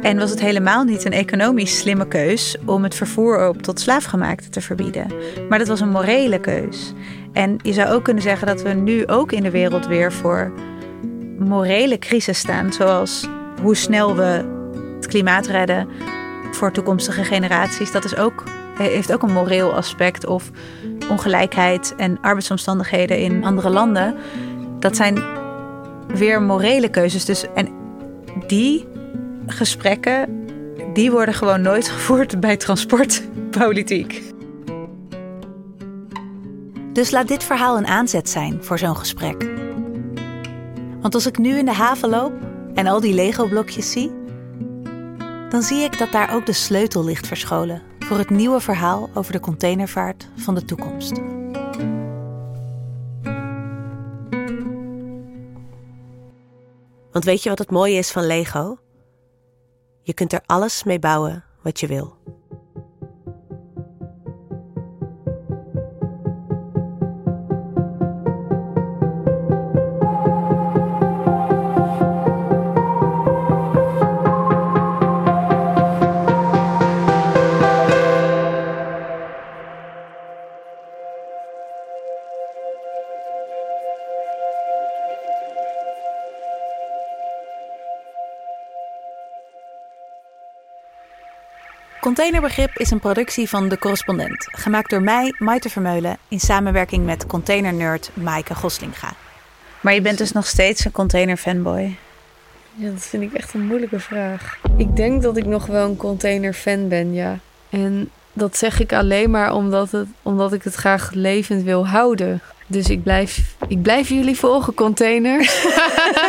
En was het helemaal niet een economisch slimme keus om het vervoer op tot slaafgemaakte te verbieden. Maar dat was een morele keus. En je zou ook kunnen zeggen dat we nu ook in de wereld weer voor morele crisis staan. Zoals hoe snel we het klimaat redden voor toekomstige generaties. Dat is ook, heeft ook een moreel aspect. Of ongelijkheid en arbeidsomstandigheden in andere landen. Dat zijn weer morele keuzes. Dus, en die gesprekken, die worden gewoon nooit gevoerd bij transportpolitiek. Dus laat dit verhaal een aanzet zijn voor zo'n gesprek. Want als ik nu in de haven loop en al die Lego-blokjes zie, dan zie ik dat daar ook de sleutel ligt verscholen voor het nieuwe verhaal over de containervaart van de toekomst. Want weet je wat het mooie is van Lego? Je kunt er alles mee bouwen wat je wil. Containerbegrip is een productie van De Correspondent. Gemaakt door mij, Maite Vermeulen, in samenwerking met containernerd Maaike Goslinga. Maar je bent dus nog steeds een container fanboy? Ja, dat vind ik echt een moeilijke vraag. Ik denk dat ik nog wel een container fan ben, ja. En dat zeg ik alleen maar omdat, het, omdat ik het graag levend wil houden. Dus ik blijf, ik blijf jullie volgen, container.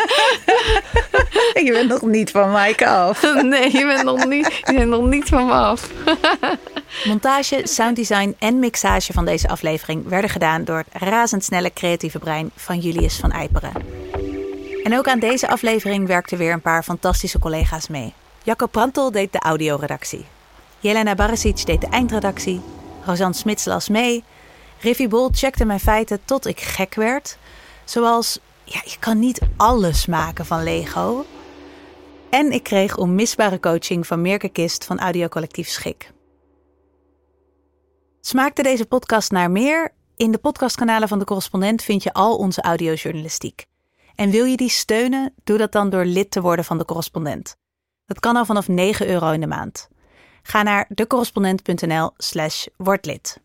je bent nog niet van Maaike af. nee, je bent nog niet, je bent nog niet van me af. Montage, sounddesign en mixage van deze aflevering werden gedaan door het razendsnelle creatieve brein van Julius van Eiperen. En ook aan deze aflevering werkten weer een paar fantastische collega's mee. Jacco Prantel deed de audioredactie. Jelena Barasic deed de eindredactie. Rosanne Smits las mee. Riffy Bol checkte mijn feiten tot ik gek werd. Zoals, ja, je kan niet alles maken van Lego. En ik kreeg onmisbare coaching van Mirke Kist van Audiocollectief Schik. Smaakte deze podcast naar meer? In de podcastkanalen van de correspondent vind je al onze audiojournalistiek. En wil je die steunen? Doe dat dan door lid te worden van de correspondent. Dat kan al vanaf 9 euro in de maand. Ga naar decorrespondent.nl slash wordlid.